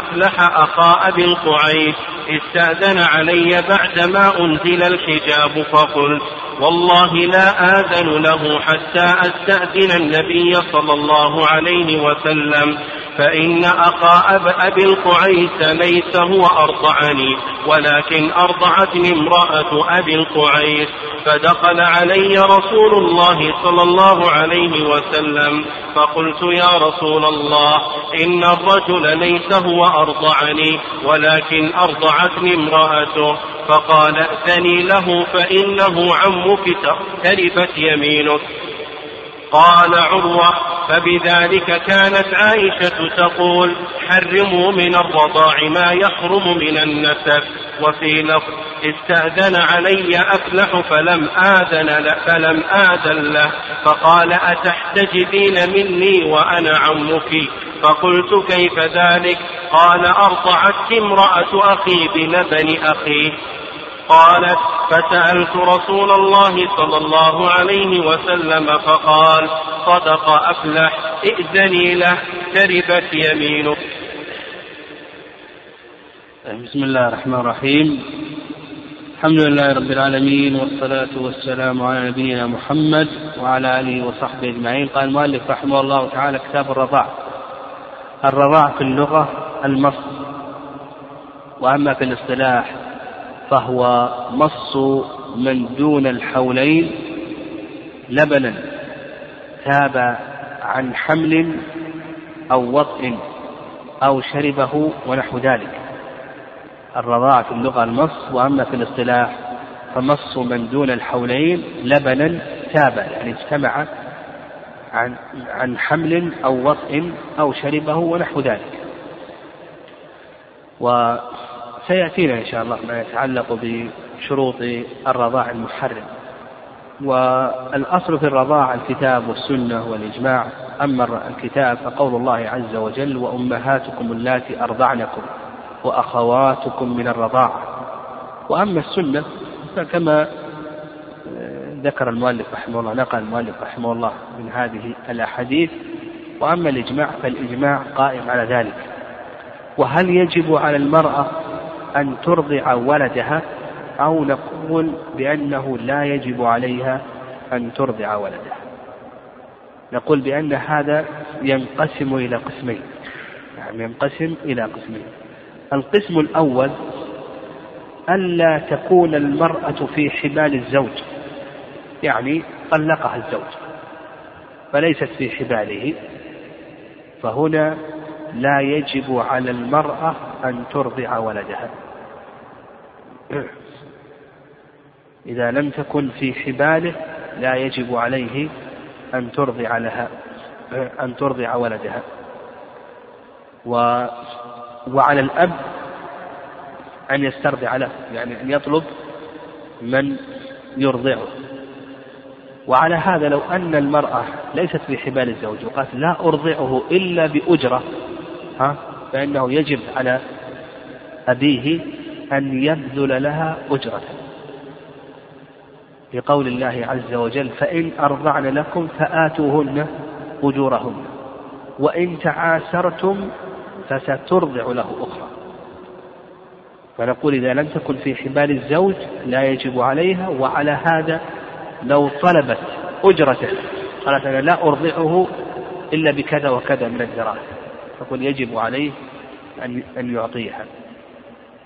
أفلح أخا أبي القعيس استأذن علي بعدما أنزل الحجاب فقلت والله لا آذن له حتى أستأذن النبي صلى الله عليه وسلم. فإن أخا أب أبي القعيس ليس هو أرضعني ولكن أرضعتني امرأة أبي القعيس فدخل علي رسول الله صلى الله عليه وسلم فقلت يا رسول الله إن الرجل ليس هو أرضعني ولكن أرضعتني امرأته فقال ائتني له فإنه عمك تربت يمينك. قال عروة فبذلك كانت عائشة تقول حرموا من الرضاع ما يحرم من النسب. وفي لفظ استأذن علي أفلح فلم آذن فلم آذن له. فقال أتحتجبين مني وأنا عمك؟ فقلت كيف ذلك؟ قال أرضعتك امرأة أخي بلبن أخيه. قالت فسألت رسول الله صلى الله عليه وسلم فقال صدق أفلح ائذني له تربت يمينك بسم الله الرحمن الرحيم. الحمد لله رب العالمين والصلاة والسلام على نبينا محمد وعلى آله وصحبه أجمعين. قال المؤلف رحمه الله تعالى كتاب الرضاع. الرضاع في اللغة المص. وأما في الاصطلاح فهو مص من دون الحولين لبنا. تاب عن حمل أو وطء أو شربه ونحو ذلك. الرضاعة في اللغة المص وأما في الاصطلاح فمص من دون الحولين لبنا تاب يعني اجتمع عن عن حمل أو وطء أو شربه ونحو ذلك. وسيأتينا إن شاء الله ما يتعلق بشروط الرضاع المحرم. والأصل في الرضاع الكتاب والسنة والإجماع. أما الكتاب فقول الله عز وجل وأمهاتكم اللاتي أرضعنكم وأخواتكم من الرضاعة وأما السنة فكما ذكر المؤلف رحمه الله نقل المؤلف رحمه الله من هذه الأحاديث. وأما الإجماع فالإجماع قائم على ذلك. وهل يجب على المرأة أن ترضع ولدها؟ أو نقول بأنه لا يجب عليها أن ترضع ولدها نقول بأن هذا ينقسم إلى قسمين. يعني ينقسم إلى قسمين. القسم الأول ألا تكون المرأة في حبال الزوج يعني طلقها الزوج فليست في حباله فهنا لا يجب على المرأة أن ترضع ولدها. إذا لم تكن في حباله لا يجب عليه أن ترضع لها أن ترضع ولدها. و وعلى الأب أن يسترضع له يعني أن يطلب من يرضعه. وعلى هذا لو أن المرأة ليست في حبال الزوج وقالت لا أرضعه إلا بأجرة ها فإنه يجب على أبيه أن يبذل لها أجرة. لقول الله عز وجل فإن أرضعن لكم فآتوهن أجورهن وإن تعاسرتم فسترضع له أخرى. فنقول إذا لم تكن في حبال الزوج لا يجب عليها وعلى هذا لو طلبت أجرته قالت أنا لا أرضعه إلا بكذا وكذا من الدراهم فقل يجب عليه أن أن يعطيها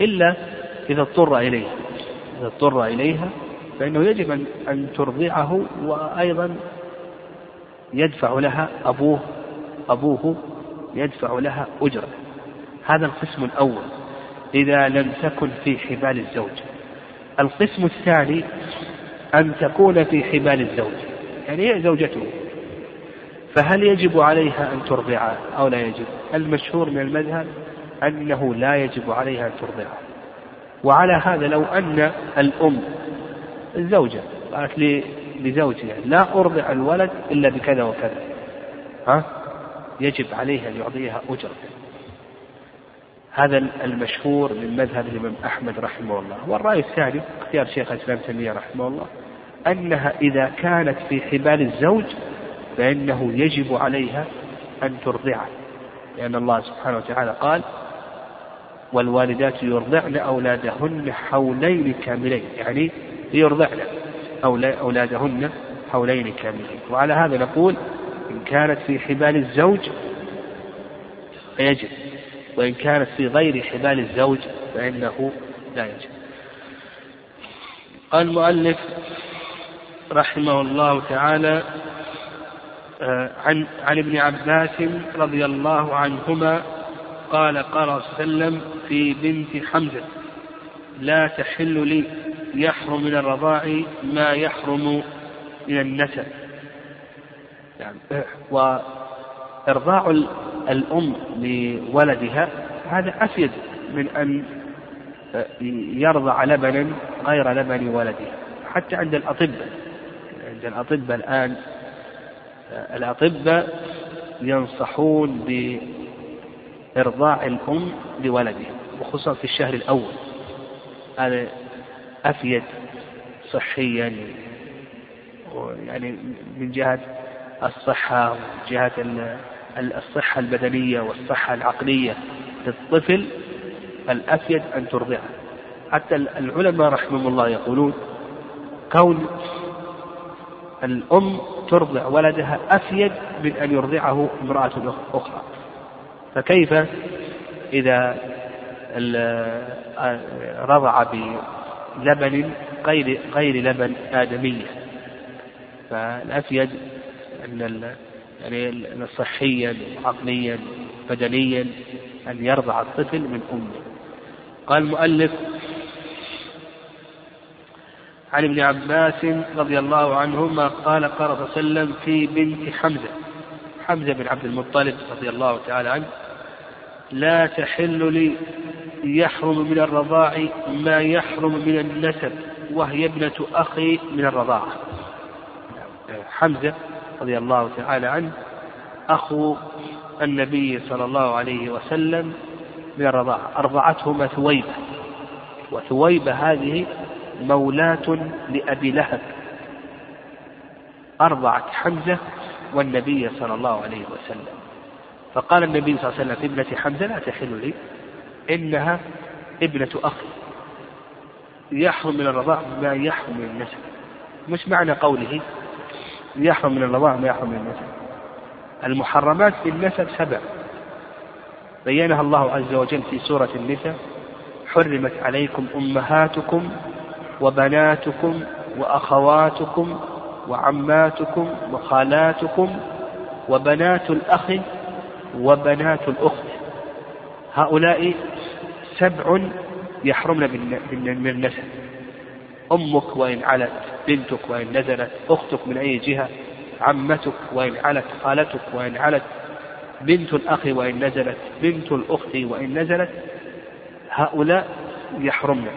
إلا إذا اضطر إليها إذا اضطر إليها فإنه يجب أن أن ترضعه وأيضا يدفع لها أبوه أبوه يدفع لها أجرة. هذا القسم الأول إذا لم تكن في حبال الزوج. القسم الثاني أن تكون في حبال الزوج. يعني هي زوجته. فهل يجب عليها أن ترضعه أو لا يجب؟ المشهور من المذهب أنه لا يجب عليها أن ترضعه. وعلى هذا لو أن الأم الزوجة. قالت لزوجها لا أرضع الولد إلا بكذا وكذا. ها؟ يجب عليه أن يعطيها أجرة. هذا المشهور من مذهب الإمام أحمد رحمه الله. والرأي الثاني اختيار شيخ الإسلام تيمية رحمه الله أنها إذا كانت في حبال الزوج فإنه يجب عليها أن ترضعه. لأن الله سبحانه وتعالى قال والوالدات يرضعن أولادهن حولين كاملين يعني يرضعن أولادهن حولين كاملين. وعلى هذا نقول إن كانت في حبال الزوج فيجب وإن كانت في غير حبال الزوج فإنه لا يجب. قال المؤلف رحمه الله تعالى آه، عن عن ابن عباس رضي الله عنهما قال قال صلى الله عليه وسلم في بنت حمزة لا تحل لي يحرم من الرضاع ما يحرم من النسب. يعني وإرضاع الأم لولدها هذا أفيد من أن يرضع لبنا غير لبن ولدها حتى عند الأطباء عند الأطباء الآن الأطباء ينصحون بإرضاع الأم لولدها وخصوصا في الشهر الأول. هذا أفيد صحيا يعني من جهة الصحة ومن جهة الصحة البدنية والصحة العقلية للطفل الأفيد أن ترضعه. حتى العلماء رحمهم الله يقولون كون الأم ترضع ولدها أفيد من أن يرضعه امرأة أخرى. فكيف إذا رضع بلبن غير غير لبن آدمية فالأفيد أن يعني صحيا عقليا بدنيا أن يرضع الطفل من أمه. قال المؤلف عن ابن عباس رضي الله عنهما قال قال صلى الله عليه وسلم في بنت حمزة حمزة بن عبد المطلب رضي الله تعالى عنه لا تحل لي يحرم من الرضاع ما يحرم من النسب وهي ابنة أخي من الرضاعة حمزة رضي الله تعالى عنه أخو النبي صلى الله عليه وسلم من الرضاعة أرضعته ثويبة وثويبة هذه مولاة لأبي لهب. أرضعت حمزة والنبي صلى الله عليه وسلم. فقال النبي صلى الله عليه وسلم ابنة حمزة لا تحل لي إنها ابنة أخي. يحرم من الرضاع ما يحرم من النسب. مش معنى قوله يحرم من الرضاع ما يحرم من النسب. المحرمات في النسب سبع بينها الله عز وجل في سورة النساء حرمت عليكم أمهاتكم وبناتكم وأخواتكم وعماتكم وخالاتكم وبنات الأخ وبنات الأخت. هؤلاء سبع يحرمن من النسب. أمك وإن علت بنتك وإن نزلت أختك من أي جهة عمتك وإن علت خالتك وإن علت بنت الأخ وإن نزلت بنت الأخت وإن نزلت هؤلاء يحرمن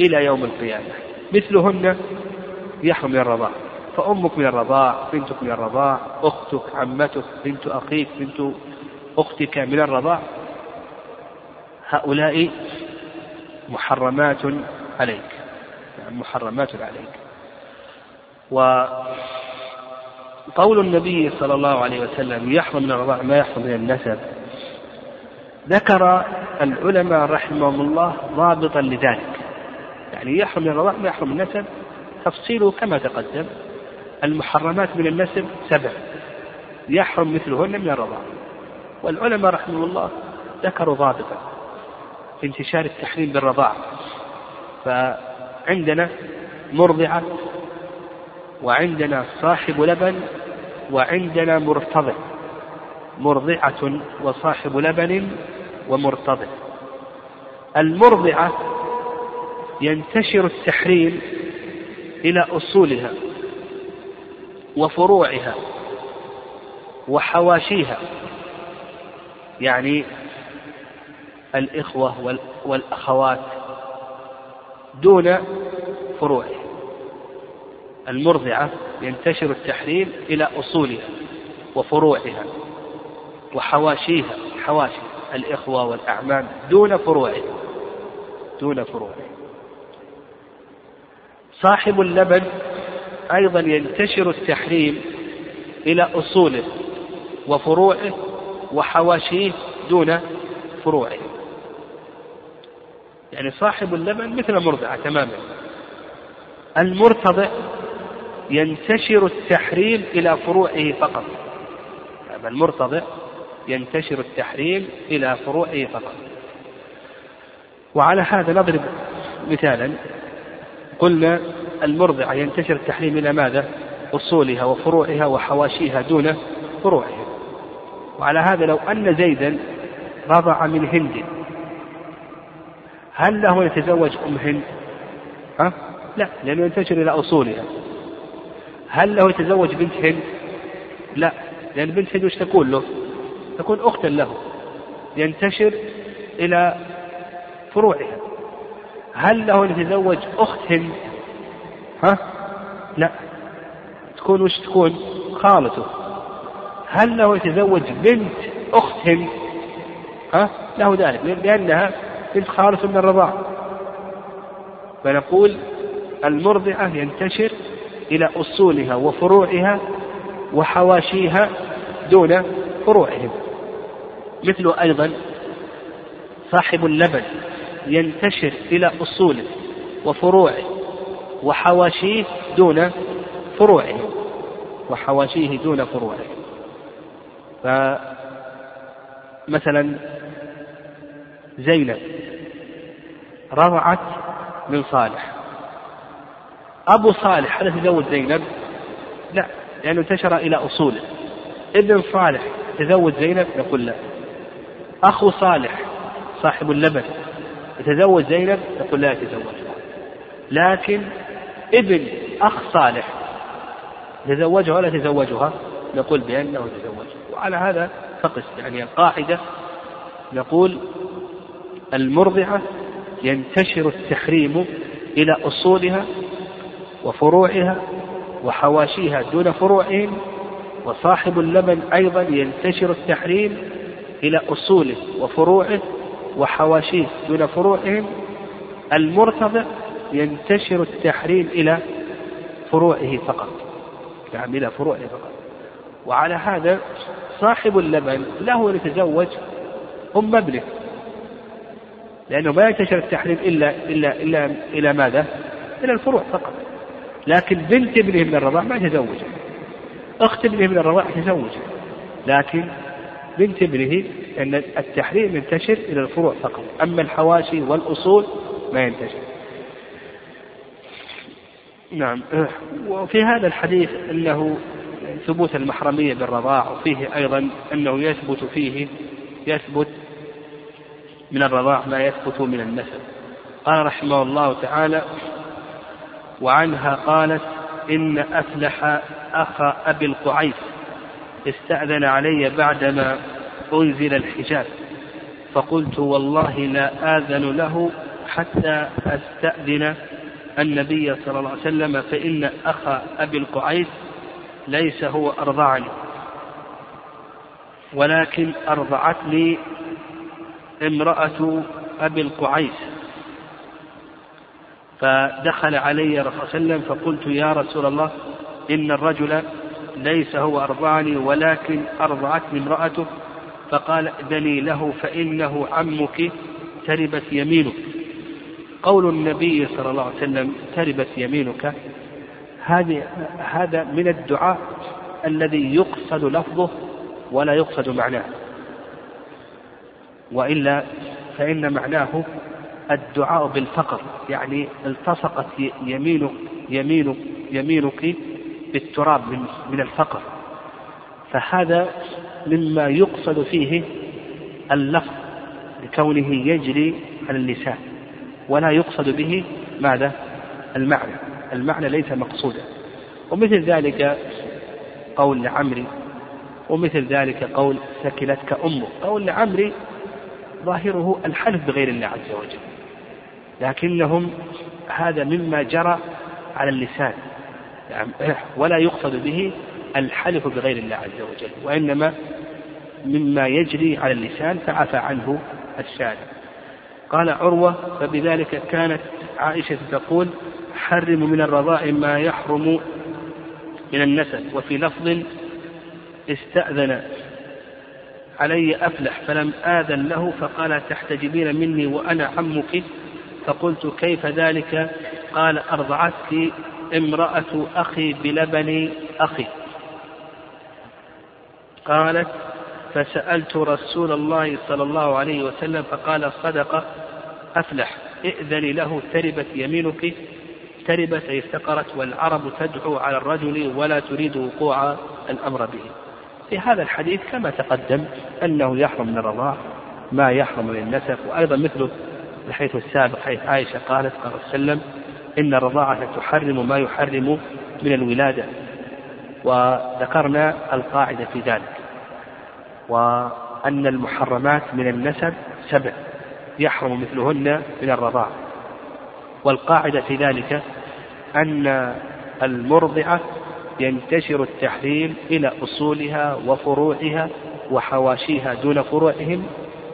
إلى يوم القيامة. مثلهن يحرم من الرضاع. فأمك من الرضاع بنتك من الرضاع أختك عمتك بنت أخيك بنت أختك من الرضاع. هؤلاء محرمات عليك يعني محرمات عليك. وقول النبي صلى الله عليه وسلم يحرم من الرضاع ما يحرم من النسب. ذكر العلماء رحمهم الله ضابطا لذلك. يعني يحرم من الرضاع ما يحرم من النسب تفصيله كما تقدم. المحرمات من النسب سبع. يحرم مثلهن من الرضاع. والعلماء رحمهم الله ذكروا ضابطا في انتشار التحريم بالرضاعة فعندنا مرضعة وعندنا صاحب لبن وعندنا مرتضع. مرضعة وصاحب لبن ومرتضع. المرضعة ينتشر التحريم إلى أصولها. وفروعها وحواشيها. يعني الإخوة والأخوات دون فروعها المرضعة ينتشر التحريم إلى أصولها وفروعها وحواشيها حواشي الإخوة والأعمام دون فروعها دون فروعها صاحب اللبن أيضا ينتشر التحريم إلى أصوله وفروعه وحواشيه دون فروعه. يعني صاحب اللبن مثل المرضعة تماما. المرتضع ينتشر التحريم إلى فروعه فقط. المرتضع ينتشر التحريم إلى فروعه فقط. وعلى هذا نضرب مثالا. قلنا المرضعة ينتشر التحريم إلى ماذا؟ أصولها وفروعها وحواشيها دون فروعها وعلى هذا لو أن زيدا رضع من هند هل له يتزوج أم هند؟ ها؟ لا لأنه ينتشر إلى أصولها هل له يتزوج بنت هند؟ لا لأن بنت هند وش تكون له؟ تكون أختا له ينتشر إلى فروعها هل له أن يتزوج أخت هند؟ ها؟ لا تكون وش تكون؟ خالته هل له يتزوج بنت أخت هند؟ ها؟ له ذلك لأنها بنت خالته من الرضاعة فنقول المرضعة ينتشر إلى أصولها وفروعها وحواشيها دون فروعهم مثل أيضا صاحب اللبن ينتشر إلى أصوله وفروعه وحواشيه دون فروعه وحواشيه دون فروعه فمثلا زينب رضعت من صالح أبو صالح هل تزوج زينب؟ لا لأنه انتشر إلى أصوله ابن صالح تزوج زينب؟ نقول لا أخو صالح صاحب اللبن يتزوج زينب؟ نقول لا يتزوج لكن ابن أخ صالح. يتزوجها ولا يتزوجها؟ نقول بأنه يتزوج وعلى هذا فقس. يعني القاعدة نقول المرضعة ينتشر التحريم إلى أصولها وفروعها وحواشيها دون فروعهم وصاحب اللبن أيضا ينتشر التحريم إلى أصوله وفروعه وحواشيه دون فروعهم. المرتضع ينتشر التحريم إلى فروعه فقط. نعم إلى فروعه فقط. وعلى هذا صاحب اللبن له أن يتزوج أم ابنه لأنه ما ينتشر التحريم إلا إلا إلا إلى ماذا؟ إلى الفروع فقط. لكن بنت ابنه من الرضاع ما يتزوج أخت ابنه من الرضاع يتزوج لكن بنت ابنه أن التحريم ينتشر إلى الفروع فقط. أما الحواشي والأصول ما ينتشر. نعم. وفي هذا الحديث أنه ثبوت المحرمية بالرضاع وفيه أيضا أنه يثبت فيه يثبت من الرضاع ما يثبت من النسب. قال رحمه الله تعالى وعنها قالت إن أفلح أخا أبي القعيس استأذن علي بعدما أنزل الحجاب. فقلت والله لا آذن له حتى أستأذن النبي صلى الله عليه وسلم فإن أخا أبي القعيس ليس هو أرضعني ولكن أرضعتني امرأة أبي القعيس. فدخل علي الرسول صلى الله عليه وسلم فقلت يا رسول الله إن الرجل ليس هو أرضعني ولكن أرضعتني امرأته. فقال ائذني له فإنه عمك تربت يمينك. قول النبي صلى الله عليه وسلم تربت يمينك. هذه هذا من الدعاء الذي يقصد لفظه ولا يقصد معناه. وإلا فإن معناه الدعاء بالفقر يعني التصقت يمينك يمينك يمينك بالتراب من من الفقر. فهذا مما يقصد فيه اللفظ لكونه يجري على اللسان. ولا يقصد به ماذا؟ المعنى. المعنى ليس مقصودا. ومثل ذلك قول لعمري ومثل ذلك قول سكلتك أمك قول لعمري ظاهره الحلف بغير الله عز وجل. لكنهم هذا مما جرى على اللسان. يعني ولا يقصد به الحلف بغير الله عز وجل. وإنما مما يجري على اللسان فعفى عنه الشارع. قال عروة فبذلك كانت عائشة تقول حرم من الرضاء ما يحرم من النسب وفي لفظ استأذن علي أفلح فلم آذن له فقال تحتجبين مني وأنا عمك؟ فقلت كيف ذلك؟ قال أرضعتك امرأة أخي بلبن أخي. قالت فسألت رسول الله صلى الله عليه وسلم فقال صدق أفلح ائذن له تربت يمينك تربت أي افتقرت والعرب تدعو على الرجل ولا تريد وقوع الأمر به. في هذا الحديث كما تقدم أنه يحرم من الرضاع ما يحرم من النسب وأيضا مثله الحيث السابق حيث عائشة قالت قال وسلم إن الرضاعة تحرم ما يحرم من الولادة. وذكرنا القاعدة في ذلك. وأن المحرمات من النسب سبع يحرم مثلهن من الرضاعة والقاعدة في ذلك أن المرضعة ينتشر التحريم إلى أصولها وفروعها وحواشيها دون فروعهم.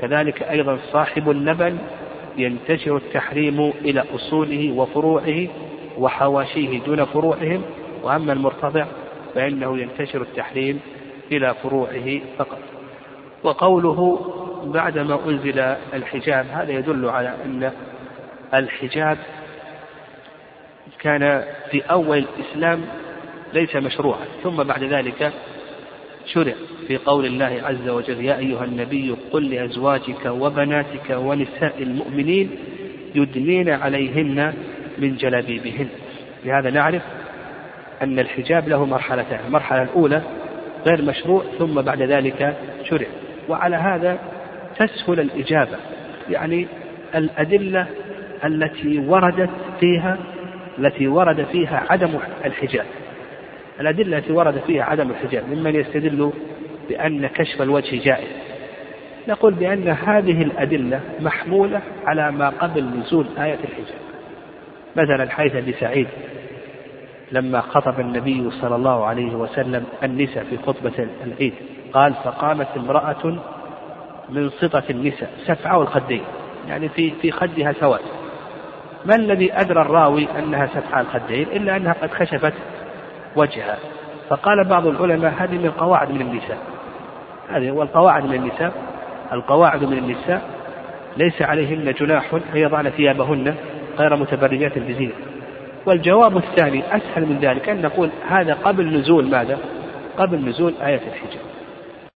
كذلك أيضا صاحب اللبن ينتشر التحريم إلى أصوله وفروعه وحواشيه دون فروعهم. وأما المرتضع فإنه ينتشر التحريم إلى فروعه فقط. وقوله بعدما أنزل الحجاب هذا يدل على أن الحجاب كان في أول الإسلام ليس مشروعا ثم بعد ذلك شرع في قول الله عز وجل يا أيها النبي قل لأزواجك وبناتك ونساء المؤمنين يدنين عليهن من جلابيبهن. لهذا نعرف أن الحجاب له مرحلتان المرحلة الأولى غير مشروع ثم بعد ذلك شرع. وعلى هذا تسهل الإجابة. يعني الأدلة التي وردت فيها التي ورد فيها عدم الحجاب. الأدلة التي ورد فيها عدم الحجاب ممن يستدل بأن كشف الوجه جائز. نقول بأن هذه الأدلة محمولة على ما قبل نزول آية الحجاب. مثلا حيث أبي سعيد لما خطب النبي صلى الله عليه وسلم النساء في خطبة العيد. قال فقامت امرأة من سطة النساء سفعة الخدين يعني في في خدها سواد ما الذي أدرى الراوي أنها سفعة الخدين؟ إلا أنها قد خشفت وجهها. فقال بعض العلماء هذه من قواعد من النساء. هذه والقواعد من النساء. القواعد من النساء ليس عليهن جناح أن يضعن ثيابهن غير متبرجات بزينة والجواب الثاني أسهل من ذلك أن نقول هذا قبل نزول ماذا؟ قبل نزول آية الحجاب